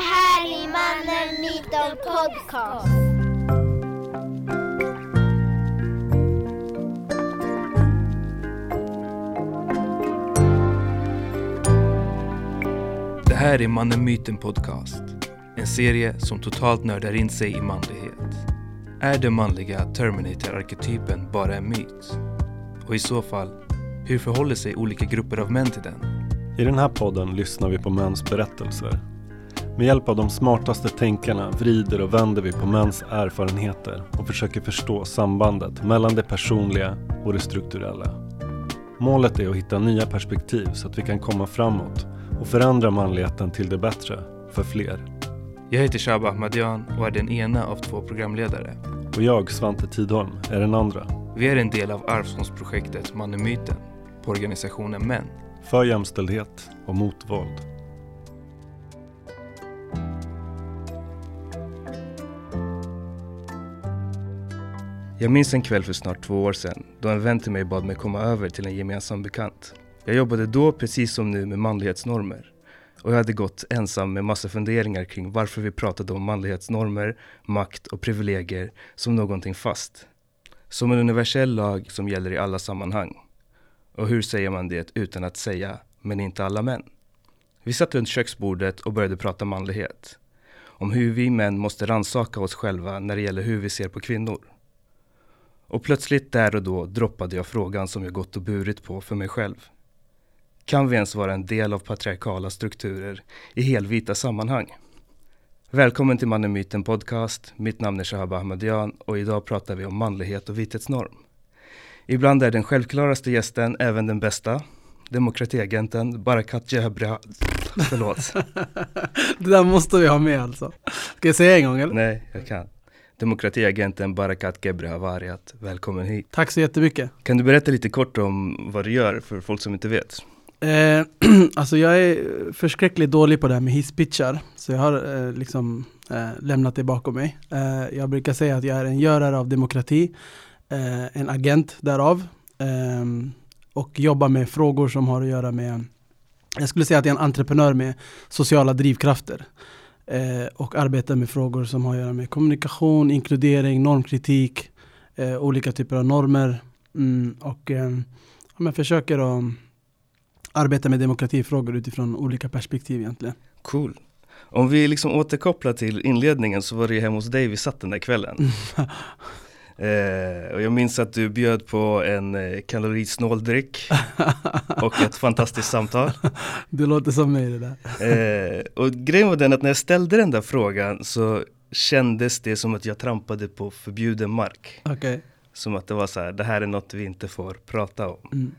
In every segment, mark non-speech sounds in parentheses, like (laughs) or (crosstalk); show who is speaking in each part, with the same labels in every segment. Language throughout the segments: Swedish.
Speaker 1: här är Mannen Myten Podcast.
Speaker 2: Det här är Mannen Myten Podcast. En serie som totalt nördar in sig i manlighet. Är den manliga Terminator-arketypen bara en myt? Och i så fall, hur förhåller sig olika grupper av män till den?
Speaker 3: I den här podden lyssnar vi på mäns berättelser. Med hjälp av de smartaste tänkarna vrider och vänder vi på mäns erfarenheter och försöker förstå sambandet mellan det personliga och det strukturella. Målet är att hitta nya perspektiv så att vi kan komma framåt och förändra manligheten till det bättre för fler.
Speaker 2: Jag heter Shaba Ahmadian och är den ena av två programledare.
Speaker 3: Och jag, Svante Tidholm, är den andra.
Speaker 2: Vi är en del av Arvsfondsprojektet Mannen Myten på organisationen Män.
Speaker 3: För jämställdhet och mot våld.
Speaker 2: Jag minns en kväll för snart två år sedan då en vän till mig bad mig komma över till en gemensam bekant. Jag jobbade då precis som nu med manlighetsnormer. Och jag hade gått ensam med massa funderingar kring varför vi pratade om manlighetsnormer, makt och privilegier som någonting fast. Som en universell lag som gäller i alla sammanhang. Och hur säger man det utan att säga men inte alla män? Vi satt runt köksbordet och började prata manlighet. Om hur vi män måste ransaka oss själva när det gäller hur vi ser på kvinnor. Och plötsligt där och då droppade jag frågan som jag gått och burit på för mig själv. Kan vi ens vara en del av patriarkala strukturer i helvita sammanhang? Välkommen till Mannen Myten Podcast. Mitt namn är Shahab Ahmadian och idag pratar vi om manlighet och vithetsnorm. Ibland är den självklaraste gästen även den bästa. Demokratiagenten Barakat Jebra... Förlåt. (laughs)
Speaker 4: Det där måste vi ha med alltså. Ska jag säga en gång eller?
Speaker 2: Nej, jag kan. Demokratiagenten Barakat Gebre Havariat. Välkommen hit.
Speaker 4: Tack så jättemycket.
Speaker 2: Kan du berätta lite kort om vad du gör för folk som inte vet?
Speaker 4: Eh, (clears throat) alltså jag är förskräckligt dålig på det här med hisspitchar. Så jag har eh, liksom eh, lämnat det bakom mig. Eh, jag brukar säga att jag är en görare av demokrati. eh, en agent därav. eh, och jobbar med frågor som har att göra med jag skulle säga att jag är en entreprenör med sociala drivkrafter. Eh, och arbetar med frågor som har att göra med kommunikation, inkludering, normkritik, eh, olika typer av normer. Mm, och eh, men försöker att arbeta med demokratifrågor utifrån olika perspektiv egentligen.
Speaker 2: Cool. Om vi liksom återkopplar till inledningen så var det ju hemma hos dig vi satt den där kvällen. (laughs) Eh, och jag minns att du bjöd på en eh, kalorisnål dryck (laughs) och ett fantastiskt samtal.
Speaker 4: Det låter som mig det där.
Speaker 2: Eh, och grejen var den att när jag ställde den där frågan så kändes det som att jag trampade på förbjuden mark.
Speaker 4: Okej.
Speaker 2: Som att det var så här, det här är något vi inte får prata om.
Speaker 4: Mm.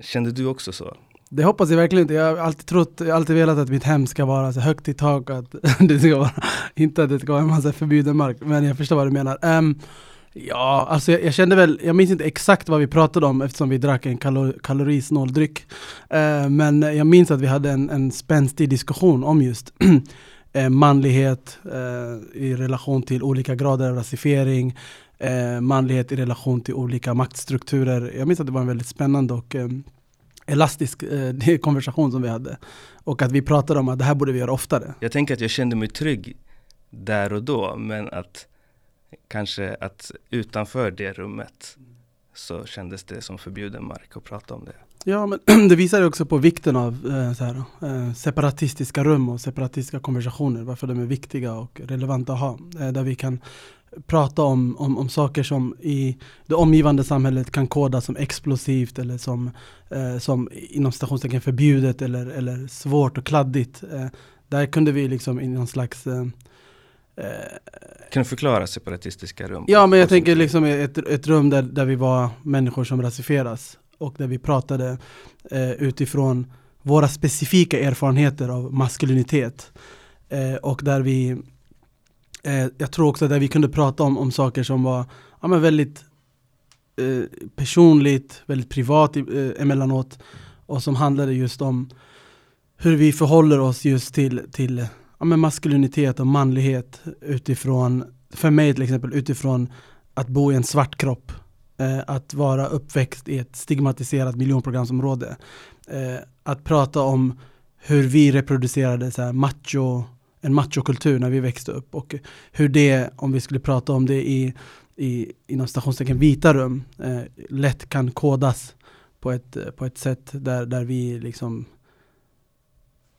Speaker 2: Kände du också så?
Speaker 4: Det hoppas jag verkligen inte. Jag har alltid trott, jag har alltid velat att mitt hem ska vara så högt i tak. Att (laughs) det ska vara, inte att det ska vara en massa förbjuden mark. Men jag förstår vad du menar. Ehm, ja, alltså jag, jag kände väl, jag minns inte exakt vad vi pratade om eftersom vi drack en kalor, kalorisnål dryck. Uh, eh, men jag minns att vi hade en, en spänstig diskussion om just (clears throat) eh, manlighet uh, i relation till olika grader av rasifiering. uh, manlighet i relation till olika maktstrukturer. Jag minns att det var en väldigt spännande och um, elastisk eh, (laughs) konversation som vi hade. Och att vi pratade om att det här borde vi göra oftare.
Speaker 2: Jag tänker att jag kände mig trygg där och då men att kanske att utanför det rummet så kändes det som förbjuden mark att prata om det.
Speaker 4: Ja, men (clears throat) det visar ju också på vikten av eh, så här, eh, separatistiska rum och separatistiska konversationer. Varför de är viktiga och relevanta att ha. Eh, där vi kan prata om, om, om saker som i det omgivande samhället kan kodas som explosivt eller som, eh, som inom citationstecken förbjudet eller, eller svårt och kladdigt. Eh, där kunde vi liksom i någon slags eh,
Speaker 2: kan du förklara separatistiska rum?
Speaker 4: Ja men jag tänker liksom ett, ett rum där, där vi var människor som rasifieras och där vi pratade eh, utifrån våra specifika erfarenheter av maskulinitet. Eh, och där vi, eh, jag tror också där vi kunde prata om, om saker som var ja, men väldigt eh, personligt, väldigt privat eh, emellanåt och som handlade just om hur vi förhåller oss just till, till ja, men maskulinitet och manlighet utifrån, för mig till exempel utifrån att bo i en svart kropp. Eh, att vara uppväxt i ett stigmatiserat miljonprogramsområde. Eh, att prata om hur vi reproducerade så här macho en machokultur när vi växte upp och hur det, om vi skulle prata om det i, i inom stationstecken vita rum, eh, lätt kan kodas på ett, på ett sätt där, där vi liksom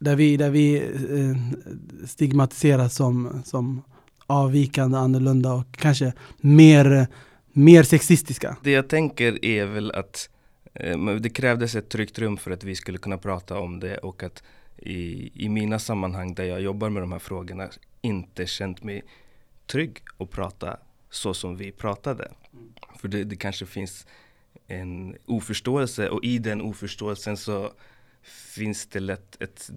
Speaker 4: där vi, där vi eh, stigmatiseras som, som avvikande, annorlunda och kanske mer, mer sexistiska.
Speaker 2: Det jag tänker är väl att eh, det krävdes ett tryggt rum för att vi skulle kunna prata om det och att i, i mina sammanhang där jag jobbar med de här frågorna inte känt mig trygg att prata så som vi pratade. Mm. För det, det kanske finns en oförståelse och i den oförståelsen så finns det lätt ett,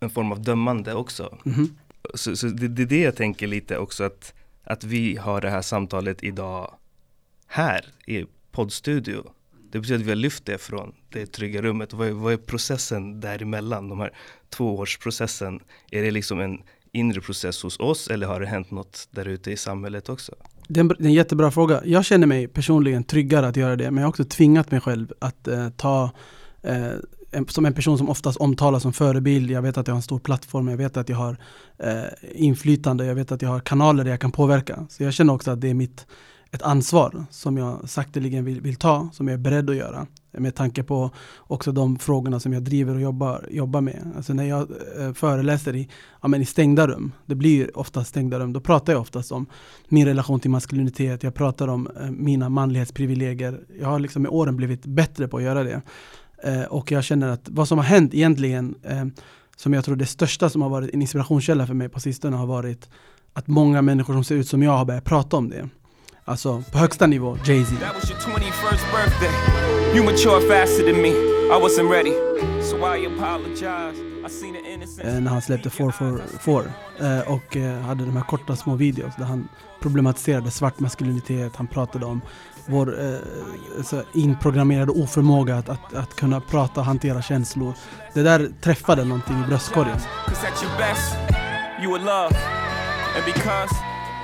Speaker 2: en form av dömande också. Mm. Så, så det, det, är det jag tänker lite också att, att vi har det här samtalet idag här i poddstudio. Det betyder att vi har lyft det från det trygga rummet. Vad är, vad är processen däremellan? De här tvåårsprocessen. Är det liksom en inre process hos oss eller har det hänt något där ute i samhället också?
Speaker 4: Det är, en, det är en jättebra fråga. Jag känner mig personligen tryggare att göra det men jag har också tvingat mig själv att eh, ta eh, som en person som oftast omtalas som förebild. Jag vet att jag har en stor plattform, jag vet att jag har eh, inflytande, jag vet att jag har kanaler där jag kan påverka. Så jag känner också att det är mitt ett ansvar som jag sakteligen vill, vill ta, som jag är beredd att göra. Med tanke på också de frågorna som jag driver och jobbar, jobbar med. Alltså när jag eh, föreläser i, ja, men i stängda rum, det blir ofta stängda rum, då pratar jag oftast om min relation till maskulinitet, jag pratar om eh, mina manlighetsprivilegier. Jag har liksom med åren blivit bättre på att göra det. Eh, och jag känner att vad som har hänt egentligen, eh, som jag tror det största som har varit en inspirationskälla för mig på sistone har varit att många människor som ser ut som jag har börjat prata om det. Alltså på högsta nivå, Jay-Z. Eh, när han släppte 444 eh, och eh, hade de här korta små videos där han problematiserade svart maskulinitet, han pratade om vår eh, inprogrammerade oförmåga att, att, att kunna prata och hantera känslor. Det där träffade någonting i bröstkorgen.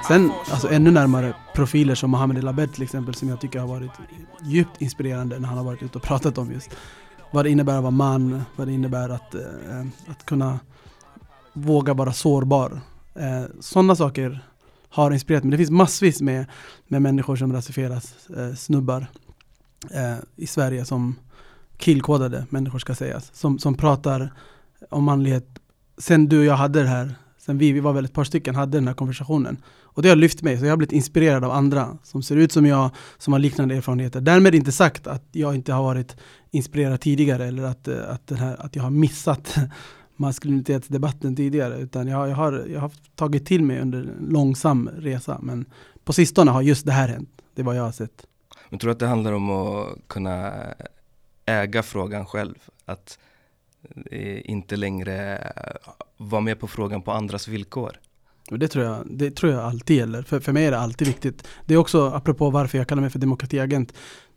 Speaker 4: Sen, alltså ännu närmare profiler som Mohammed El Abed till exempel som jag tycker har varit djupt inspirerande när han har varit ute och pratat om just vad det innebär att vara man, vad det innebär att, eh, att kunna våga vara sårbar. Eh, Sådana saker har inspirerat mig. Det finns massvis med, med människor som rasifieras, eh, snubbar eh, i Sverige som killkodade människor ska sägas. Som, som pratar om manlighet. Sen du och jag hade det här, sen vi, vi var väl ett par stycken, hade den här konversationen. Och det har lyft mig, så jag har blivit inspirerad av andra som ser ut som jag, som har liknande erfarenheter. Därmed inte sagt att jag inte har varit inspirerad tidigare eller att, eh, att, här, att jag har missat maskulinitetsdebatten tidigare utan jag, jag, har, jag har tagit till mig under en långsam resa men på sistone har just det här hänt. Det är vad jag har sett.
Speaker 2: Men tror du att det handlar om att kunna äga frågan själv? Att eh, inte längre vara med på frågan på andras villkor?
Speaker 4: Det tror jag, det tror jag alltid gäller. För, för mig är det alltid viktigt. Det är också, apropå varför jag kallar mig för demokratiagent,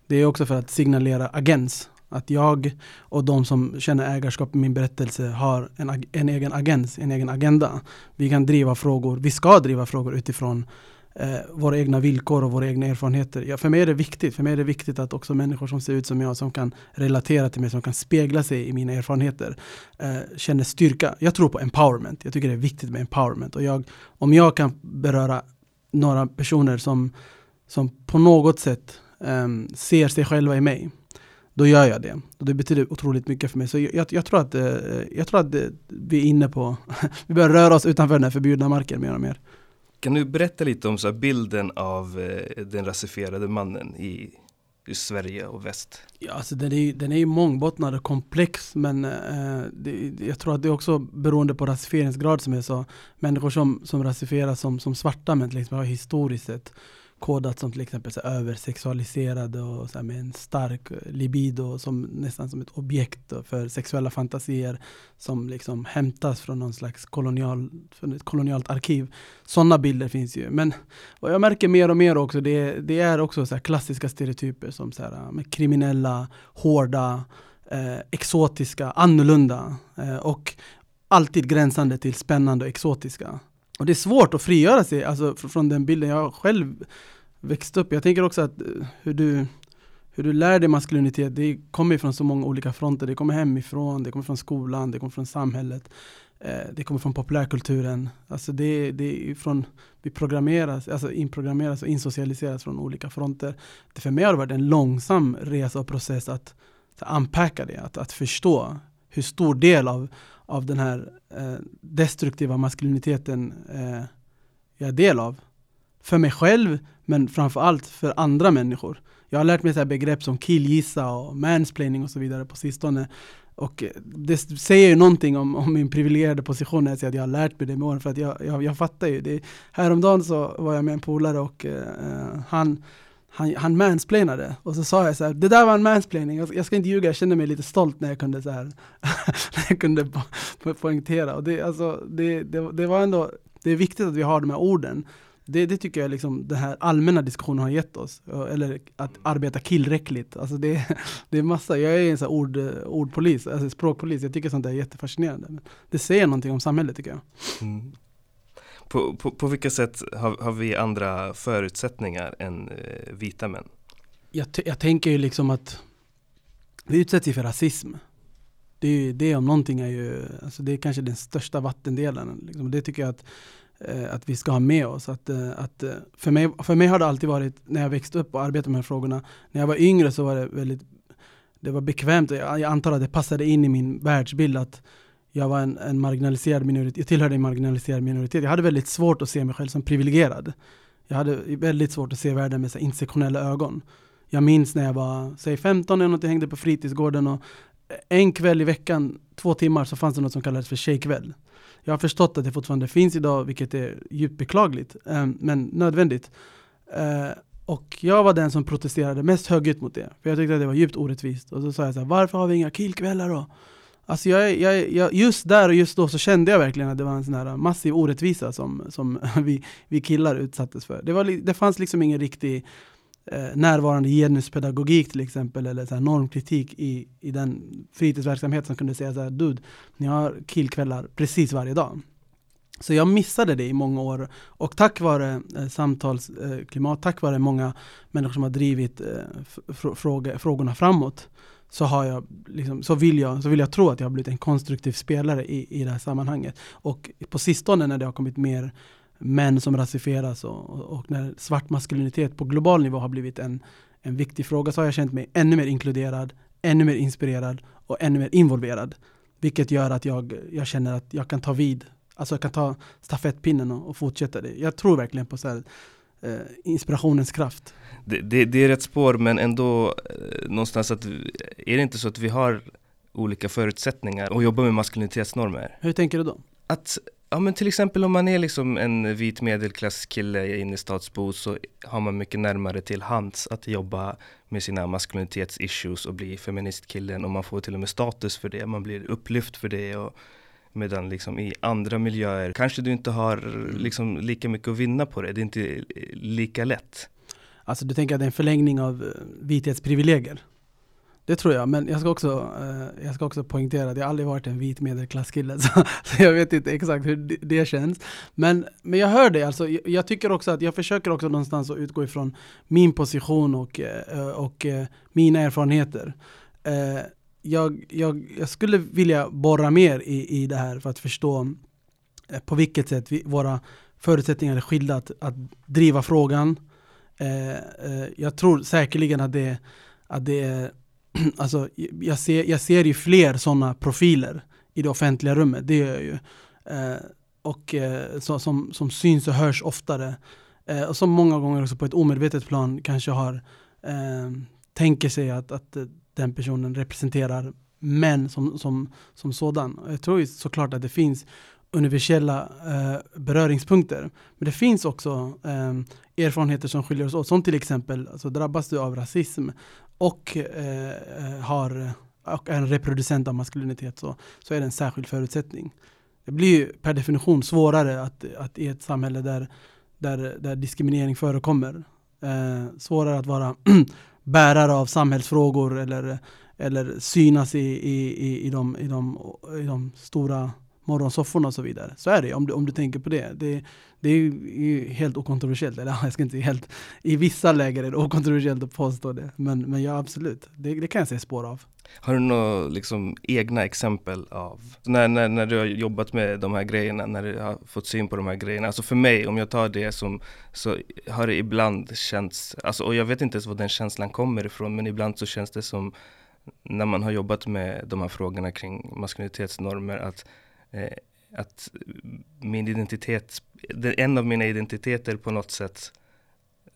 Speaker 4: det är också för att signalera agens. Att jag och de som känner ägarskap i min berättelse har en, en egen agens, en egen agenda. Vi kan driva frågor, vi ska driva frågor utifrån eh, våra egna villkor och våra egna erfarenheter. Ja, för mig är det viktigt. För mig är det viktigt att också människor som ser ut som jag, som kan relatera till mig, som kan spegla sig i mina erfarenheter, eh, känner styrka. Jag tror på empowerment. Jag tycker det är viktigt med empowerment. Och jag, om jag kan beröra några personer som, som på något sätt eh, ser sig själva i mig, då gör jag det. Och det betyder otroligt mycket för mig. Så jag, jag tror att, eh, jag tror att vi är inne på, (laughs) vi börjar röra oss utanför den här förbjudna marken mer och mer.
Speaker 2: Kan du berätta lite om så bilden av eh, den rasifierade mannen i, i Sverige och väst?
Speaker 4: Ja, alltså den är, den är ju mångbottnad och komplex men eh, det, jag tror att det är också beroende på rasifieringsgrad som är så. Människor som, som rasifieras som, som svarta men liksom historiskt sett kodat som till exempel så översexualiserade och så med en stark libido som nästan som ett objekt för sexuella fantasier som liksom hämtas från någon slags kolonial, från ett kolonialt arkiv. Sådana bilder finns ju. Men vad jag märker mer och mer också det, det är också så klassiska stereotyper som så här, med kriminella, hårda, eh, exotiska, annorlunda eh, och alltid gränsande till spännande och exotiska. Och det är svårt att frigöra sig alltså, från den bilden. Jag själv växt upp. Jag tänker också att eh, hur du, hur du lär dig maskulinitet, det kommer från så många olika fronter. Det kommer hemifrån, det kommer från skolan, det kommer från samhället. eh, det kommer från populärkulturen. Alltså det, det är från, vi programmeras, alltså inprogrammeras och insocialiseras från olika fronter. Det för mig har det varit en långsam resa och process att, att unpacka det, att, att förstå hur stor del av, av den här eh, destruktiva maskuliniteten eh, jag är del av. För mig själv, men framförallt för andra människor. Jag har lärt mig så begrepp som killgissa och mansplaining och så vidare på sistone. Och det säger ju någonting om, om min privilegierade position när jag säger att jag har lärt mig det med åren. För att jag, jag, jag fattar ju. Det, häromdagen så var jag med en polare och eh, eh han, han, han mansplainade. Och så sa jag så här, det där var en mansplaining. Jag, jag ska inte ljuga, jag kände mig lite stolt när jag kunde, så här, (laughs) när jag kunde po po poängtera. Och det, alltså, det, det, det var ändå, det är viktigt att vi har de här orden. Det, det tycker jag liksom den här allmänna diskussionen har gett oss. Eller att arbeta killräckligt. Alltså det, (laughs) det är massa, jag är en sån ord, ordpolis, alltså språkpolis. Jag tycker sånt där är jättefascinerande. Det säger någonting om samhället tycker jag. Mm.
Speaker 2: På, på, på vilka sätt har, har, vi andra förutsättningar än eh, vita män?
Speaker 4: Jag, jag tänker ju liksom att vi utsätts ju för rasism. Det, är ju det om någonting är ju, alltså det är kanske den största vattendelen. Liksom. Det tycker jag att Eh, att vi ska ha med oss. Att, eh, att, eh, för, mig, för mig har det alltid varit, när jag växte upp och arbetade med de här frågorna, när jag var yngre så var det väldigt det var bekvämt. Jag, jag antar att det passade in i min världsbild att jag var en, en marginaliserad minoritet, jag tillhörde en marginaliserad minoritet. Jag hade väldigt svårt att se mig själv som privilegierad. Jag hade väldigt svårt att se världen med så intersektionella ögon. Jag minns när jag var, säg 15 eller något, jag hängde på fritidsgården och eh, en kväll i veckan, två timmar, så fanns det något som kallades för tjejkväll. Jag har förstått att det fortfarande finns idag, vilket är djupt beklagligt, eh, men nödvändigt. Eh, och jag var den som protesterade mest högljutt mot det, för jag tyckte att det var djupt orättvist. Och så sa jag så här, varför har vi inga killkvällar då? Alltså jag, jag, jag, just där och just då så kände jag verkligen att det var en sån här massiv orättvisa som, som (laughs) vi, vi killar utsattes för. Det, var, det fanns liksom ingen riktig eh, närvarande genuspedagogik till exempel, eller så här normkritik i, i den fritidsverksamhet som kunde säga så här, dude, ni har killkvällar precis varje dag. Så jag missade det i många år och tack vare eh, samtalsklimat, eh, tack vare många människor som har drivit eh, fråga, frågorna framåt så, har jag, liksom, så, vill jag, så vill jag tro att jag har blivit en konstruktiv spelare i, i det här sammanhanget. Och på sistone när det har kommit mer män som rasifieras och, och, när svart maskulinitet på global nivå har blivit en, en viktig fråga så har jag känt mig ännu mer inkluderad, ännu mer inspirerad och ännu mer involverad. Vilket gör att jag, jag känner att jag kan ta vid, alltså jag kan ta stafettpinnen och, och fortsätta det. Jag tror verkligen på så här, inspirationens kraft.
Speaker 2: Det, det, det, är rätt spår men ändå eh, någonstans att är det inte så att vi har olika förutsättningar att jobba med maskulinitetsnormer?
Speaker 4: Hur tänker du då?
Speaker 2: Att Ja men till exempel om man är liksom en vit medelklasskille i innerstadsbo så har man mycket närmare till hands att jobba med sina maskulinitetsissues och bli feministkillen och man får till och med status för det, man blir upplyft för det. Och medan liksom i andra miljöer kanske du inte har liksom lika mycket att vinna på det, det är inte lika lätt.
Speaker 4: Alltså du tänker att det är en förlängning av eh, vithetsprivilegier? Det tror jag, men jag ska också, eh, jag ska också poängtera att jag aldrig varit en vit medelklasskille, (laughs) så, så jag vet inte exakt hur det, det känns. Men, men jag hör det, alltså, jag, jag, tycker också att jag försöker också någonstans att utgå ifrån min position och, eh, och eh, mina erfarenheter. Eh, jag, jag, jag skulle vilja borra mer i, i det här för att förstå eh, på vilket sätt vi, våra förutsättningar är skilda att, att driva frågan. Eh, eh jag tror säkerligen att det, att det är (clears throat) alltså, jag, ser, jag ser ju fler sådana profiler i det offentliga rummet, det gör jag ju. Eh, och eh, så, som, som syns och hörs oftare. Eh, och som många gånger också på ett omedvetet plan kanske har eh, tänker sig att, att eh, den personen representerar män som, som, som sådan. Jag tror såklart att det finns universella eh, beröringspunkter. Men det finns också eh, erfarenheter som skiljer oss åt. Som till exempel, alltså, drabbas du av rasism och eh, eh, har och är en reproducent av maskulinitet så, så är det en särskild förutsättning. Det blir ju per definition svårare att, att i ett samhälle där, där, där diskriminering förekommer. Eh, svårare att vara (clears throat) bärare av samhällsfrågor eller, eller synas i, i, i, i, de, i, de, i de stora morgonsofforna och så vidare. Så är det om du, om du tänker på det. Det, det är ju helt okontroversiellt, eller (laughs) jag ska inte helt, i vissa läger är det okontroversiellt att påstå det. Men, men ja absolut, det, det kan jag se spår av.
Speaker 2: Har du några liksom, egna exempel av när, när, när du har jobbat med de här grejerna, när du har fått syn på de här grejerna? Alltså för mig, om jag tar det som, så har det ibland känts, alltså, och jag vet inte ens var den känslan kommer ifrån, men ibland så känns det som när man har jobbat med de här frågorna kring maskulinitetsnormer att, eh, att min identitet, en av mina identiteter på något sätt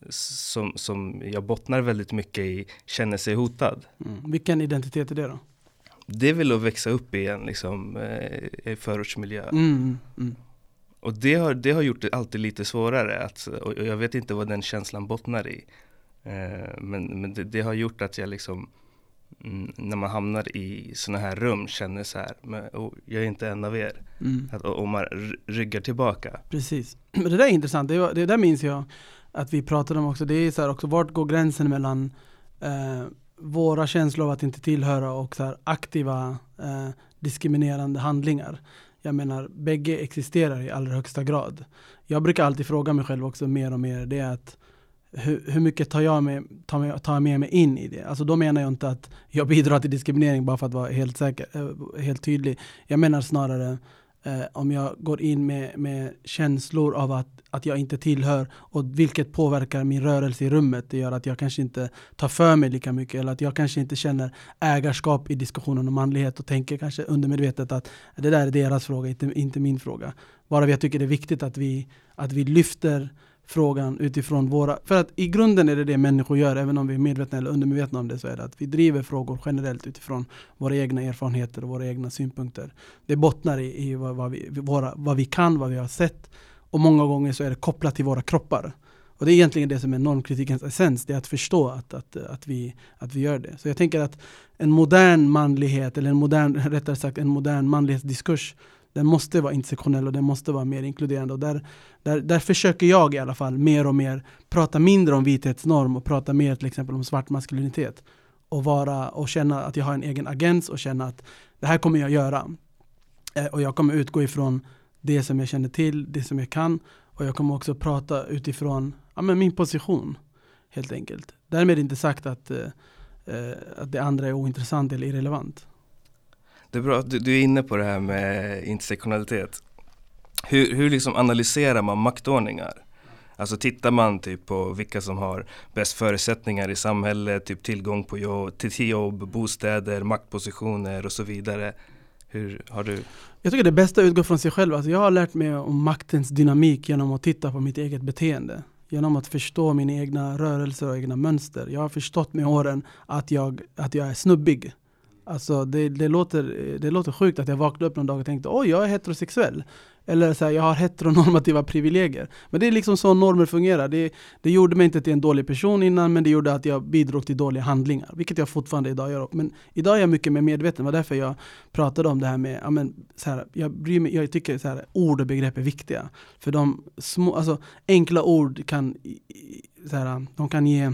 Speaker 2: som, som jag bottnar väldigt mycket i känner sig hotad.
Speaker 4: Mm. Vilken identitet är det då?
Speaker 2: Det är väl att växa upp i en liksom, eh, i förortsmiljö.
Speaker 4: Mm, mm.
Speaker 2: Och det har, det har gjort det alltid lite svårare att, och jag vet inte vad den känslan bottnar i. Eh, men men det, det, har gjort att jag liksom mm, när man hamnar i sådana här rum känner så här, men, oh, jag är inte en av er. Mm. Att, och, och man ryggar tillbaka.
Speaker 4: Precis. (clears throat) Men det där är intressant, det, det där minns jag att vi pratade om också, det är så här också, vart går gränsen mellan eh, våra känslor av att inte tillhöra och så här, aktiva eh, diskriminerande handlingar. Jag menar, bägge existerar i allra högsta grad. Jag brukar alltid fråga mig själv också mer och mer, det är att hur, hur mycket tar jag, med, tar, med, tar jag med mig in i det? Alltså då menar jag inte att jag bidrar till diskriminering bara för att vara helt, säker, eh, helt tydlig. Jag menar snarare eh, om jag går in med, med känslor av att, att jag inte tillhör och vilket påverkar min rörelse i rummet. Det gör att jag kanske inte tar för mig lika mycket eller att jag kanske inte känner ägarskap i diskussionen om manlighet och tänker kanske undermedvetet att det där är deras fråga, inte, inte min fråga. Bara jag tycker det är viktigt att vi, att vi lyfter frågan utifrån våra... För att i grunden är det det människor gör, även om vi är medvetna eller undermedvetna om det, så är det att vi driver frågor generellt utifrån våra egna erfarenheter och våra egna synpunkter. Det bottnar i, i vad, vad, vi, våra, vad vi kan, vad vi har sett och många gånger så är det kopplat till våra kroppar. Och det är egentligen det som är normkritikens essens, det är att förstå att, att, att, vi, att vi gör det. Så jag tänker att en modern manlighet, eller en modern, (laughs) rättare sagt en modern manlighetsdiskurs den måste vara intersektionell och den måste vara mer inkluderande. Och där, där, där försöker jag i alla fall mer och mer prata mindre om vithetsnorm och prata mer till exempel om svart maskulinitet. Och, vara, och känna att jag har en egen agens och känna att det här kommer jag göra. Eh, och jag kommer utgå ifrån det som jag känner till, det som jag kan. Och jag kommer också prata utifrån ja, men min position. Helt enkelt. Därmed inte sagt att, eh, eh att det andra är ointressant eller irrelevant.
Speaker 2: Det är bra att du, du är inne på det här med intersektionalitet. Hur, hur liksom analyserar man maktordningar? Alltså tittar man typ på vilka som har bäst förutsättningar i samhället, typ tillgång på jobb, till jobb, bostäder, maktpositioner och så vidare. Hur har du?
Speaker 4: Jag tycker det bästa utgår från sig själv. Alltså jag har lärt mig om maktens dynamik genom att titta på mitt eget beteende. Genom att förstå mina egna rörelser och egna mönster. Jag har förstått med åren att jag, att jag är snubbig. Alltså det, det, låter, det låter sjukt att jag vaknade upp någon dag och tänkte oj, jag är heterosexuell. Eller så här, jag har heteronormativa privilegier. Men det är liksom så normer fungerar. Det, det gjorde mig inte till en dålig person innan, men det gjorde att jag bidrog till dåliga handlingar. Vilket jag fortfarande idag gör. Men idag är jag mycket mer medveten. Det var därför jag pratade om det här med, ja, men, så här, jag, bryr mig, jag tycker så här, ord och begrepp är viktiga. För de små, alltså, enkla ord kan, så här, de kan ge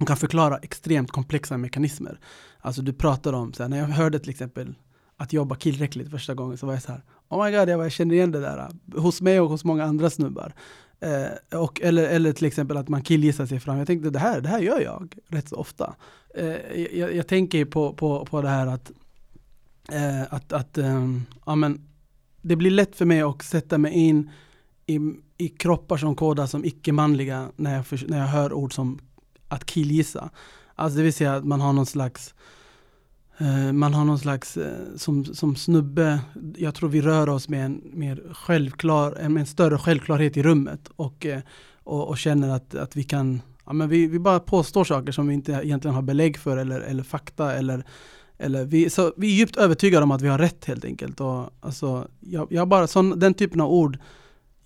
Speaker 4: de kan förklara extremt komplexa mekanismer. Alltså du pratar om, så här, när jag hörde till exempel att jobba killräckligt första gången så var jag så här, oh my god, jag, bara, jag känner igen det där äh, hos mig och hos många andra snubbar. Eh, och, eller, eller till exempel att man killgissar sig fram. Jag tänkte det här, det här gör jag rätt så ofta. Eh, jag, jag, tänker på, på, på det här att, eh, att, att ehm, ja, men, det blir lätt för mig att sätta mig in i, i kroppar som kodas som icke-manliga när jag, när jag hör ord som att killgissa. Alltså det vill säga att man har någon slags eh, man har någon slags, eh, som, som snubbe, jag tror vi rör oss med en mer självklar, med en större självklarhet i rummet och, eh, och, och känner att, att vi kan, ja men vi, vi bara påstår saker som vi inte egentligen har belägg för eller, eller fakta eller eller vi, så vi är djupt övertygade om att vi har rätt helt enkelt. Och, alltså, jag, jag bara, sån, den typen av ord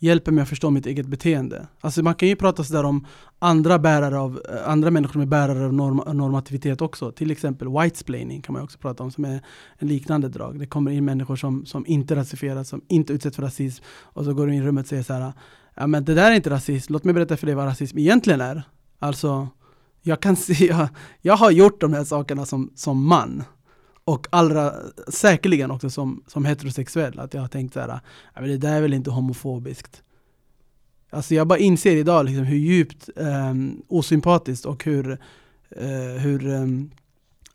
Speaker 4: hjälper mig att förstå mitt eget beteende. Alltså man kan ju prata sådär om andra, bärare av, eh, andra människor som är bärare av norm, normativitet också. Till exempel whitesplaining kan man också prata om som är en liknande drag. Det kommer in människor som, som inte rasifieras, som inte utsätts för rasism och så går du in i rummet och säger så här, ja men det där är inte rasism, låt mig berätta för dig vad rasism egentligen är. Alltså, jag kan (laughs) se, jag, jag har gjort de här sakerna som, som man. Och allra säkerligen också som, som heterosexuell, att jag har tänkt såhär, det där är väl inte homofobiskt. Alltså jag bara inser idag liksom hur djupt eh, osympatiskt och hur, eh, hur, eh,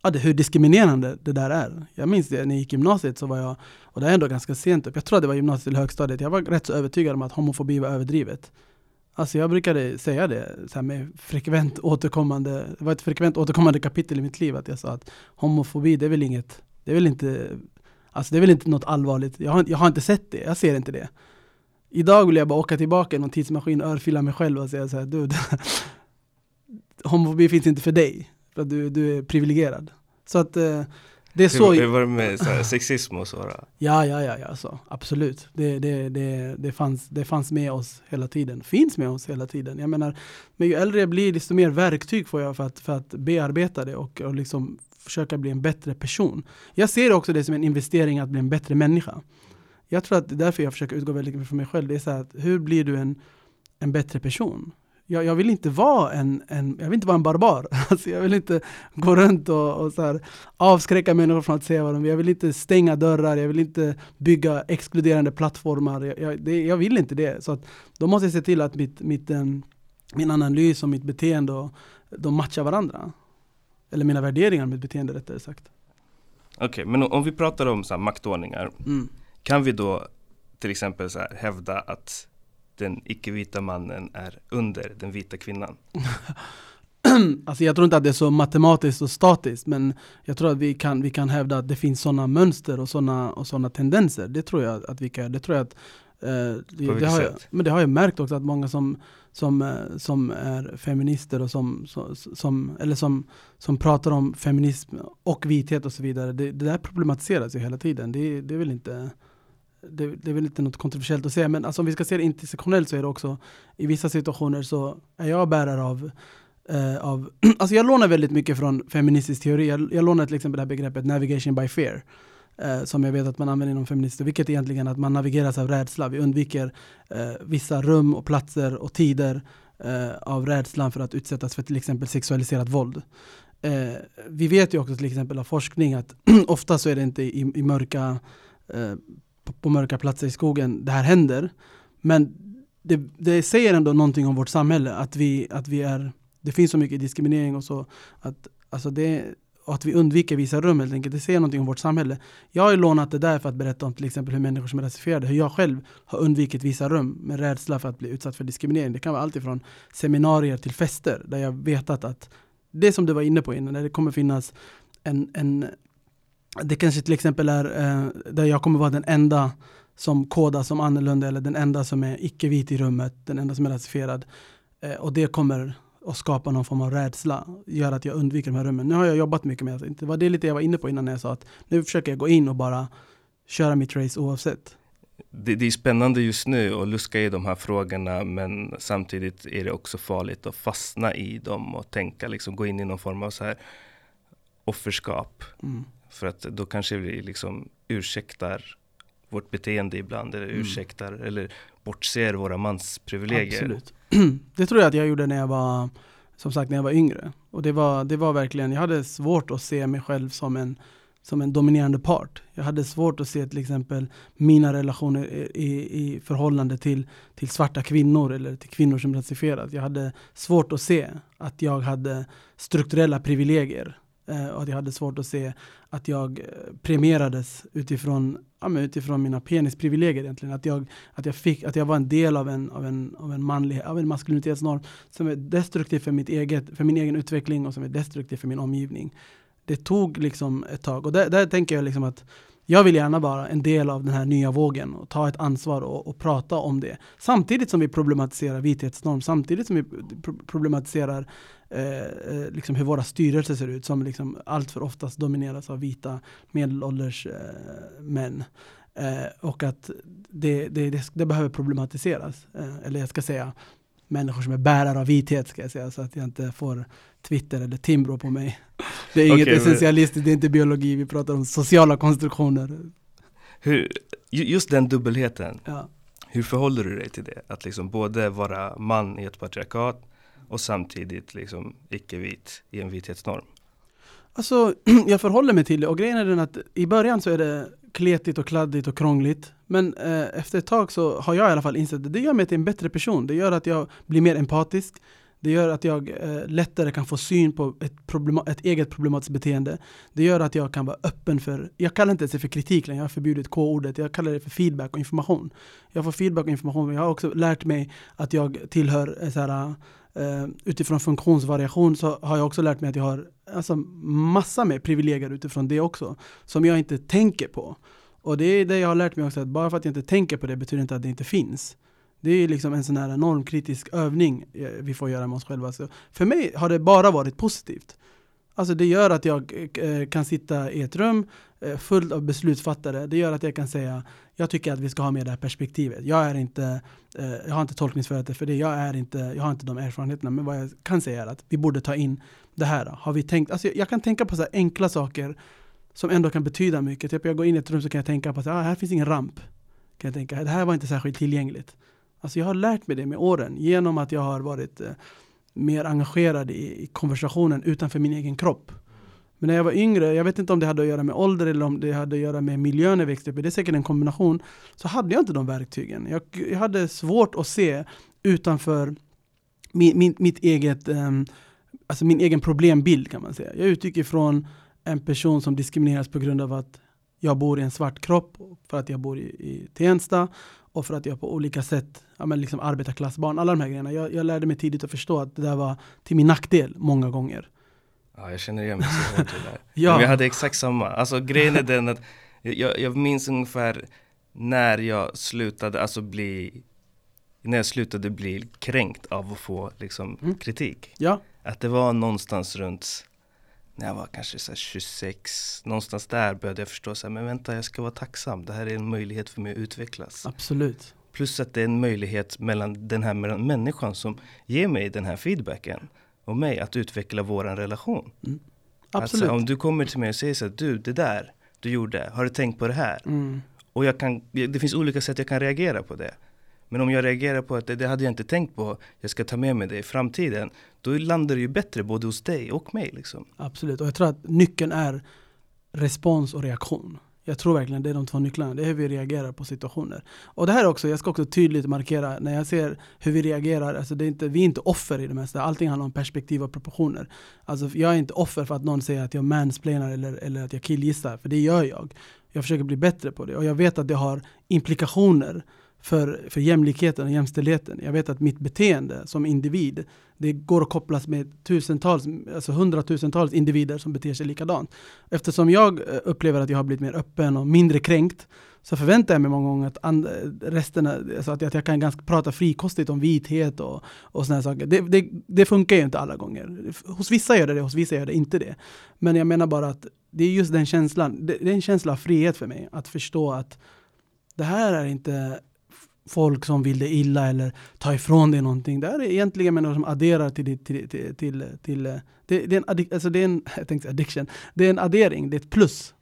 Speaker 4: ja, det, hur diskriminerande det där är. Jag minns det när jag gick gymnasiet så var jag, och det är ändå ganska sent upp, jag tror att det var gymnasiet eller högstadiet, jag var rätt så övertygad om att homofobi var överdrivet. Alltså jag brukade säga det så med frekvent återkommande, det var ett frekvent återkommande kapitel i mitt liv att jag sa att homofobi det är väl inget, det är väl inte, alltså det är väl inte något allvarligt, jag har, jag har inte sett det, jag ser inte det. Idag vill jag bara åka tillbaka i någon tidsmaskin örfila mig själv och säga såhär, du, homofobi finns inte för dig, för att du, du är privilegierad. Så att eh, det är så...
Speaker 2: Hur var det med så här, sexism och så?
Speaker 4: Ja, ja, ja, ja så, absolut. Det, det, det, det, fanns, det fanns med oss hela tiden, finns med oss hela tiden. Jag menar, men ju äldre jag blir, desto mer verktyg får jag för att, för att bearbeta det och, och liksom försöka bli en bättre person. Jag ser också det som en investering att bli en bättre människa. Jag tror att det är därför jag försöker utgå väldigt mycket från mig själv. Det är så här att, hur blir du en, en bättre person? Jag, jag, vill inte vara en, en, jag vill inte vara en barbar. (laughs) Alltså jag vill inte gå runt och, och så här, avskräcka människor från att säga vad de vill. Jag vill inte stänga dörrar, jag vill inte bygga exkluderande plattformar. Jag, jag, det, jag vill inte det. Så att, då måste jag se till att mitt, mitt, um, min analys och mitt beteende och, de matchar varandra. Eller mina värderingar med beteende rättare sagt.
Speaker 2: Okej, okay, men om vi pratar om så maktordningar. Mm. Kan vi då till exempel så här hävda att den icke-vita mannen är under den vita kvinnan? (clears throat)
Speaker 4: alltså jag tror inte att det är så matematiskt och statiskt men jag tror att vi kan, vi kan hävda att det finns sådana mönster och sådana och såna tendenser. Det tror jag att vi kan det tror jag att eh, det, det, har jag, men det har jag märkt också att många som, som, eh, som är feminister och som, som, eller som, som pratar om feminism och vithet och så vidare. Det, det där problematiseras ju hela tiden. Det, det är väl inte det, det, är väl inte något kontroversiellt att säga, men alltså om vi ska se det intersektionellt så är det också i vissa situationer så är jag bärare av eh, av, (clears throat) alltså jag lånar väldigt mycket från feministisk teori. Jag, jag lånar till exempel det här begreppet navigation by fear. Eh, som jag vet att man använder inom feminister, vilket egentligen är att man navigeras av rädsla. Vi undviker eh, vissa rum och platser och tider eh, av rädslan för att utsättas för till exempel sexualiserat våld. Eh, vi vet ju också till exempel av forskning att (clears throat) ofta så är det inte i, i mörka eh, på mörka platser i skogen det här händer. Men det, det säger ändå någonting om vårt samhälle, att vi, att vi är, det finns så mycket diskriminering och så. Att, alltså det, och att vi undviker vissa rum helt enkelt. Det säger någonting om vårt samhälle. Jag har lånat det där för att berätta om till exempel hur människor som är rasifierade, hur jag själv har undvikit vissa rum med rädsla för att bli utsatt för diskriminering. Det kan vara alltifrån seminarier till fester där jag vetat att det som du var inne på innan, där det kommer finnas en, en det kanske till exempel är eh, där jag kommer vara den enda som kodas som annorlunda eller den enda som är icke-vit i rummet, den enda som är rasifierad. Eh, och det kommer att skapa någon form av rädsla, gör att jag undviker de här rummen. Nu har jag jobbat mycket med det, det var det lite jag var inne på innan när jag sa att nu försöker jag gå in och bara köra mitt race oavsett.
Speaker 2: Det, det är spännande just nu att luska i de här frågorna men samtidigt är det också farligt att fastna i dem och tänka, liksom gå in i någon form av så här offerskap. Mm. För att då kanske vi liksom ursäktar vårt beteende ibland eller mm. ursäktar eller bortser våra mansprivilegier.
Speaker 4: Absolut. (clears throat) Det tror jag att jag gjorde när jag var som sagt när jag var yngre. Och det var, det var verkligen, jag hade svårt att se mig själv som en, som en dominerande part. Jag hade svårt att se till exempel mina relationer i, i förhållande till, till svarta kvinnor eller till kvinnor som rasifierat. Jag hade svårt att se att jag hade strukturella privilegier Eh, och att jag hade svårt att se att jag eh, premierades utifrån, ja, men utifrån mina penisprivilegier egentligen. Att jag, att, jag fick, att jag var en del av en, av en, av en, manlig, av en maskulinitetsnorm som är destruktiv för, mitt eget, för min egen utveckling och som är destruktiv för min omgivning. Det tog liksom ett tag och där, där tänker jag liksom att jag vill gärna vara en del av den här nya vågen och ta ett ansvar och, och prata om det. Samtidigt som vi problematiserar vithetsnorm, samtidigt som vi problematiserar eh, eh, liksom hur våra styrelser ser ut som liksom allt för oftast domineras av vita medelålders eh, män. Eh, och att det, det, det, det behöver problematiseras. Eh, eller jag ska säga människor som är bärare av vithet ska jag säga så att jag inte får Twitter eller Timbro på mig. Det är inget okay, essentialistiskt, det är inte biologi, vi pratar om sociala konstruktioner.
Speaker 2: Hur, just den dubbelheten, ja. hur förhåller du dig till det? Att liksom både vara man i ett patriarkat och samtidigt liksom icke-vit i en vithetsnorm?
Speaker 4: Alltså, (clears throat) jag förhåller mig till det och grejen är den att i början så är det kletigt och kladdigt och krångligt. Men eh, efter ett tag så har jag i alla fall insett att det gör mig till en bättre person. Det gör att jag blir mer empatisk. Det gör att jag eh, lättare kan få syn på ett, ett eget problematiskt beteende. Det gör att jag kan vara öppen för, jag kallar inte det för kritik längre, jag har förbjudit K-ordet, jag kallar det för feedback och information. Jag får feedback och information, men jag har också lärt mig att jag tillhör eh, så här, Eh, utifrån funktionsvariation så har jag också lärt mig att jag har alltså, massa mer privilegier utifrån det också, som jag inte tänker på. Och det är det jag har lärt mig också, att bara för att jag inte tänker på det betyder inte att det inte finns. Det är liksom en sån här normkritisk övning eh, vi får göra med oss själva. Så för mig har det bara varit positivt. Alltså det gör att jag eh, kan sitta i ett rum eh, fullt av beslutsfattare. Det gör att jag kan säga, jag tycker att vi ska ha med det här perspektivet. Jag är inte, eh, jag har inte tolkningsföreträde för det. Jag, är inte, jag har inte de erfarenheterna. Men vad jag kan säga är att vi borde ta in det här. Har vi tänkt, alltså jag kan tänka på så enkla saker som ändå kan betyda mycket. Typ jag går in i ett rum så kan jag tänka på att ah, här finns ingen ramp. Kan jag tänka, det här var inte särskilt tillgängligt. Alltså jag har lärt mig det med åren genom att jag har varit eh, mer engagerad i, i, konversationen utanför min egen kropp. Men när jag var yngre, jag vet inte om det hade att göra med ålder eller om det hade att göra med miljön jag växte upp i, det är säkert en kombination, så hade jag inte de verktygen. Jag, jag hade svårt att se utanför min, min, mitt eget, um, alltså min egen problembild kan man säga. Jag utgick ifrån en person som diskrimineras på grund av att jag bor i en svart kropp, för att jag bor i, i Tensta och för att jag på olika sätt, ja men liksom arbetarklassbarn, alla de här grejerna. Jag, jag lärde mig tidigt att förstå att det där var till min nackdel många gånger.
Speaker 2: Ja, jag känner igen mig så hårt det där. (laughs) ja. Men jag hade exakt samma. Alltså grejen är den att jag, jag minns ungefär när jag slutade, alltså bli, när jag slutade bli kränkt av att få liksom mm. kritik.
Speaker 4: Ja.
Speaker 2: Att det var någonstans runt när jag var kanske så 26, någonstans där började jag förstå så här, men vänta jag ska vara tacksam. Det här är en möjlighet för mig att utvecklas.
Speaker 4: Absolut.
Speaker 2: Plus att det är en möjlighet mellan den här människan som ger mig den här feedbacken och mig att utveckla våran relation. Mm.
Speaker 4: Absolut.
Speaker 2: Alltså, om du kommer till mig och säger så här, du det där du gjorde, har du tänkt på det här?
Speaker 4: Mm.
Speaker 2: Och jag kan, det finns olika sätt jag kan reagera på det. Men om jag reagerar på att det, det hade jag inte tänkt på, jag ska ta med mig det i framtiden. Då landar det ju bättre både hos dig och mig. Liksom.
Speaker 4: Absolut, och jag tror att nyckeln är respons och reaktion. Jag tror verkligen det är de två nycklarna. Det är hur vi reagerar på situationer. Och det här också, jag ska också tydligt markera när jag ser hur vi reagerar. Alltså det är inte, vi är inte offer i det mesta. Allting handlar om perspektiv och proportioner. Alltså jag är inte offer för att någon säger att jag mansplainar eller, eller att jag killgissar. För det gör jag. Jag försöker bli bättre på det. Och jag vet att det har implikationer för, för jämlikheten och jämställdheten. Jag vet att mitt beteende som individ, det går att kopplas med tusentals, alltså hundratusentals individer som beter sig likadant. Eftersom jag eh, upplever att jag har blivit mer öppen och mindre kränkt, så förväntar jag mig många gånger att and, eh, resten, alltså att jag kan ganska prata frikostigt om vithet och, och sådana saker. Det, det, det, funkar ju inte alla gånger. Hos vissa gör det det, hos vissa gör det inte det. Men jag menar bara att det är just den känslan, det, det är en känsla av frihet för mig, att förstå att det här är inte folk som vill dig illa eller ta ifrån dig någonting. Det är egentligen människor som adderar till, till, till, till, till det, det, är en addic, alltså det är en (laughs) jag tänkte addiction. Det är en addering, det är ett plus.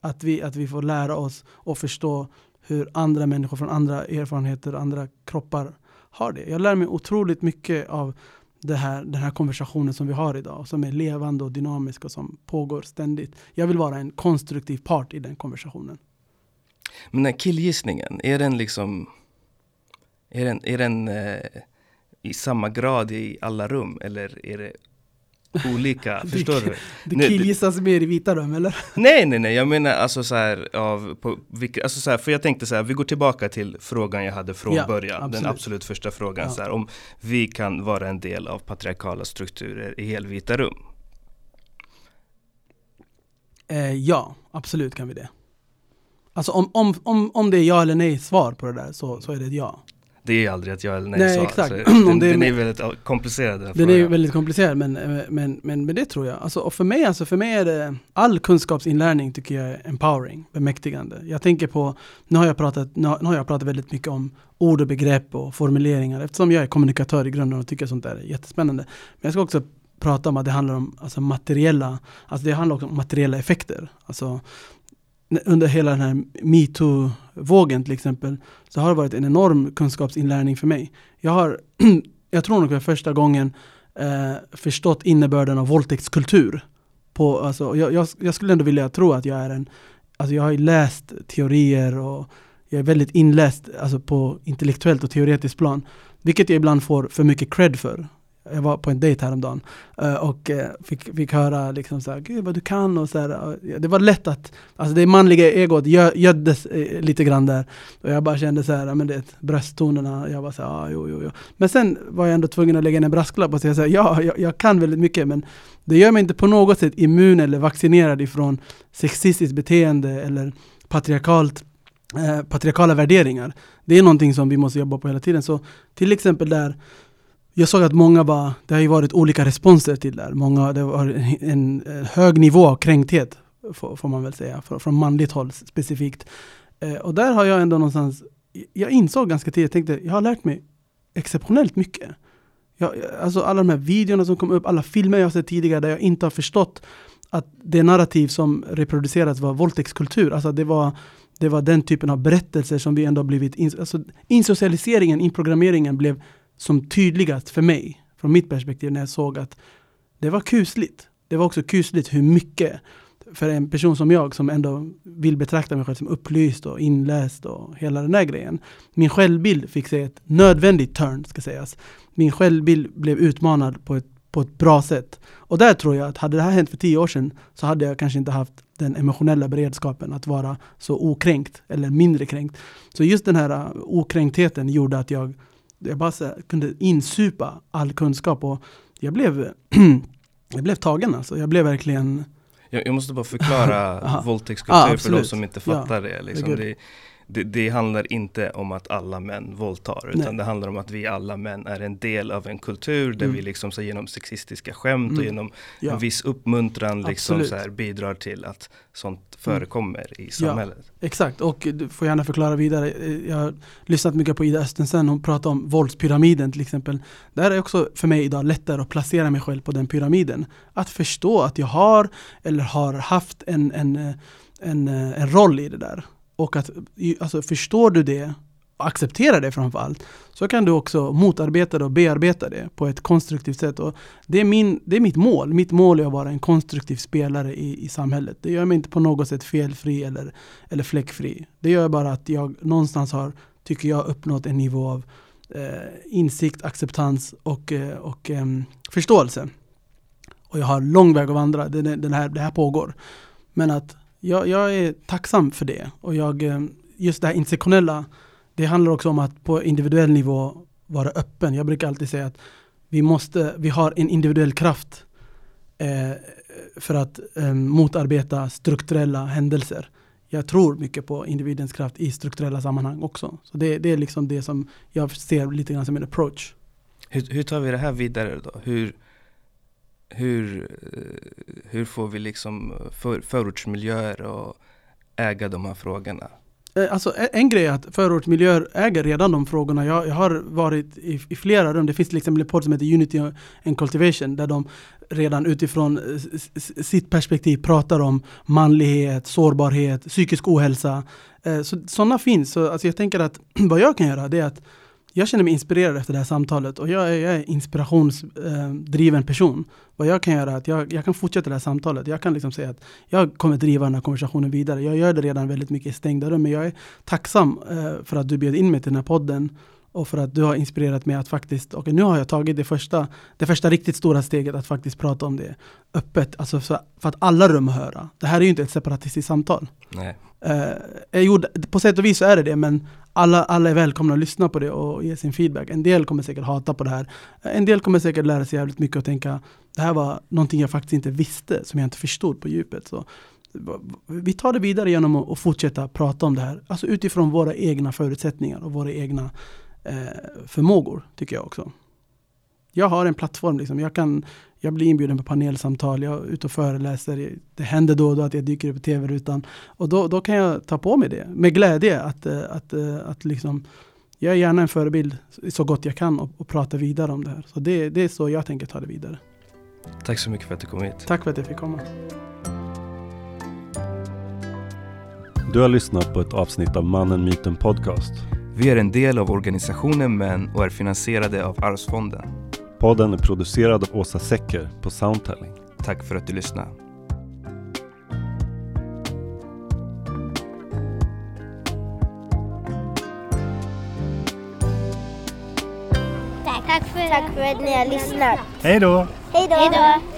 Speaker 4: Att vi, att vi får lära oss och förstå hur andra människor från andra erfarenheter och andra kroppar har det. Jag lär mig otroligt mycket av det här, den här konversationen som vi har idag, som är levande och dynamisk och som pågår ständigt. Jag vill vara en konstruktiv part i den konversationen.
Speaker 2: Men den här killgissningen, är den liksom är den, är den eh, i samma grad i alla rum eller är det olika? (laughs) förstår du?
Speaker 4: Det killgissas mer i vita rum eller? (laughs)
Speaker 2: Nej, nej, nej, jag menar alltså så här, av, på, vilka, alltså så här, för jag tänkte så här, vi går tillbaka till frågan jag hade från ja, början, absolut. den absolut första frågan, ja. så här, om vi kan vara en del av patriarkala strukturer i helvita rum.
Speaker 4: Eh, ja, absolut kan vi det. Alltså om, om, om, om det är ja eller nej svar på det där så, så är det ett ja.
Speaker 2: Det är aldrig ett ja eller nej,
Speaker 4: nej
Speaker 2: svar.
Speaker 4: Exakt. (clears throat)
Speaker 2: Den, den, är väldigt komplicerad. Den
Speaker 4: frågan. är väldigt komplicerad men, men, men, men det tror jag. Alltså, och för mig, alltså, för mig är det all kunskapsinlärning tycker jag är empowering, bemäktigande. Jag tänker på, nu har jag pratat, nu har, jag pratat väldigt mycket om ord och begrepp och formuleringar eftersom jag är kommunikatör i grunden och tycker sånt där är jättespännande. Men jag ska också prata om att det handlar om alltså, materiella, alltså det handlar också om materiella effekter. Alltså, under hela den här vågen till exempel, så har det varit en enorm kunskapsinlärning för mig. Jag har, (clears throat) jag tror nog för första gången eh, förstått innebörden av våldtäktskultur på, alltså, jag, jag, jag skulle ändå vilja tro att jag är en, alltså jag har ju läst teorier och jag är väldigt inläst alltså på intellektuellt och teoretiskt plan. Vilket jag ibland får för mycket cred för. Jag var på en dejt häromdagen eh, och eh, fick, fick höra liksom så här, Gud vad du kan och så här, Det var lätt att, alltså det manliga egot göddes eh, lite grann där. Och jag bara kände så här, men det brösttonerna, jag var så här, ah, jo, jo, jo. Men sen var jag ändå tvungen att lägga in en brasklapp och säga så här, ja, jag, jag, kan väldigt mycket men det gör mig inte på något sätt immun eller vaccinerad ifrån sexistiskt beteende eller patriarkalt Eh, patriarkala värderingar. Det är någonting som vi måste jobba på hela tiden. Så till exempel där, jag såg att många bara, det har ju varit olika responser till det här. Många, det var en, hög nivå av kränkthet, får, man väl säga, från, manligt håll specifikt. Eh, och där har jag ändå någonstans, jag insåg ganska tidigt, jag tänkte, jag har lärt mig exceptionellt mycket. Jag, alltså alla de här videorna som kom upp, alla filmer jag sett tidigare där jag inte har förstått att det narrativ som reproducerats var våldtäktskultur. Alltså det var det var den typen av berättelser som vi ändå blivit, in, alltså insocialiseringen, inprogrammeringen blev som tydligast för mig, från mitt perspektiv, när jag såg att det var kusligt. Det var också kusligt hur mycket, för en person som jag som ändå vill betrakta mig själv som upplyst och inläst och hela den där grejen. Min självbild fick sig ett nödvändigt turn, ska sägas. Min självbild blev utmanad på ett, på ett bra sätt. Och där tror jag att hade det här hänt för tio år sedan så hade jag kanske inte haft den emotionella beredskapen att vara så okränkt eller mindre kränkt. Så just den här uh, okränktheten gjorde att jag, jag bara så, kunde insupa all kunskap och jag blev, (clears throat) jag blev tagen alltså. Jag blev verkligen
Speaker 2: jag, måste bara förklara (laughs) våldtäktskultur för de som inte fattar ja, det. Liksom. det, det, det, handlar inte om att alla män våldtar, utan Nej. det handlar om att vi alla män är en del av en kultur där mm. vi liksom så genom sexistiska skämt mm. och genom ja. en viss uppmuntran liksom så här bidrar till att sånt mm. förekommer mm. i samhället.
Speaker 4: Ja, exakt, och du får gärna förklara vidare. Jag har lyssnat mycket på Ida Östensen, hon pratar om våldspyramiden till exempel. Där är också för mig idag lättare att placera mig själv på den pyramiden. Att förstå att jag har eller har haft en, en, en, en roll i det där. Och att alltså, förstår du det och accepterar det framförallt så kan du också motarbeta det och bearbeta det på ett konstruktivt sätt. Och det, är min, det är mitt mål. Mitt mål är att vara en konstruktiv spelare i, i samhället. Det gör mig inte på något sätt felfri eller, eller fläckfri. Det gör bara att jag någonstans har, tycker jag, uppnått en nivå av eh, insikt, acceptans och, eh, och eh, förståelse. Och jag har lång väg att vandra. Det, det, här, det här pågår. Men att jag, jag är tacksam för det. Och jag, eh, just det här intersektionella, det handlar också om att på individuell nivå vara öppen. Jag brukar alltid säga att vi, måste, vi har en individuell kraft eh, för att eh, motarbeta strukturella händelser. Jag tror mycket på individens kraft i strukturella sammanhang också. Så det, det är liksom det som jag ser lite grann som en approach.
Speaker 2: Hur, hur tar vi det här vidare då? Hur, hur, hur får vi liksom för, förortsmiljöer att äga de här frågorna?
Speaker 4: Eh, alltså en grej är att förortsmiljöer äger redan de frågorna. Jag, jag har varit i, i, flera rum. Det finns till exempel en podd som heter Unity and Cultivation där de redan utifrån sitt perspektiv pratar om manlighet, sårbarhet, psykisk ohälsa. Eh, så, sådana finns. Så, alltså jag tänker att (clears throat) vad jag kan göra det är att jag känner mig inspirerad efter det här samtalet och jag är, jag är inspirationsdriven eh, person. Vad jag kan göra är att jag, jag, kan fortsätta det här samtalet. Jag kan liksom säga att jag kommer driva den här konversationen vidare. Jag gör det redan väldigt mycket i stängda rum, men jag är tacksam eh, för att du bjöd in mig till den här podden och för att du har inspirerat mig att faktiskt, och nu har jag tagit det första, det första riktigt stora steget att faktiskt prata om det öppet, alltså för, för att alla rum höra. Det här är ju inte ett separatistiskt samtal.
Speaker 2: Nej.
Speaker 4: Eh, jo, på sätt och vis så är det det, men alla, alla är välkomna att lyssna på det och ge sin feedback. En del kommer säkert hata på det här. En del kommer säkert lära sig jävligt mycket och tänka det här var någonting jag faktiskt inte visste, som jag inte förstod på djupet. Så, vi tar det vidare genom att fortsätta prata om det här, alltså utifrån våra egna förutsättningar och våra egna eh, förmågor, tycker jag också. Jag har en plattform, liksom. jag, kan, jag blir inbjuden på panelsamtal, jag är ute och föreläser. Det händer då och då att jag dyker upp i tv-rutan. Och då, då kan jag ta på mig det med glädje. Att, eh, att, eh, att liksom, jag är gärna en förebild så gott jag kan och, och prata vidare om det här. Så det, det är så jag tänker ta det vidare.
Speaker 2: Tack så mycket för att du kom hit.
Speaker 4: Tack för att jag fick komma.
Speaker 3: Du har lyssnat på ett avsnitt av Mannen, Myten Podcast.
Speaker 2: Vi är en del av organisationen Män och är finansierade av Arvsfonden.
Speaker 3: Podden är producerad av Åsa Secker på Soundtelling.
Speaker 2: Tack för att du lyssnade.
Speaker 1: Tack, Tack för att ni har lyssnat.
Speaker 3: Hej då!
Speaker 1: Hej då!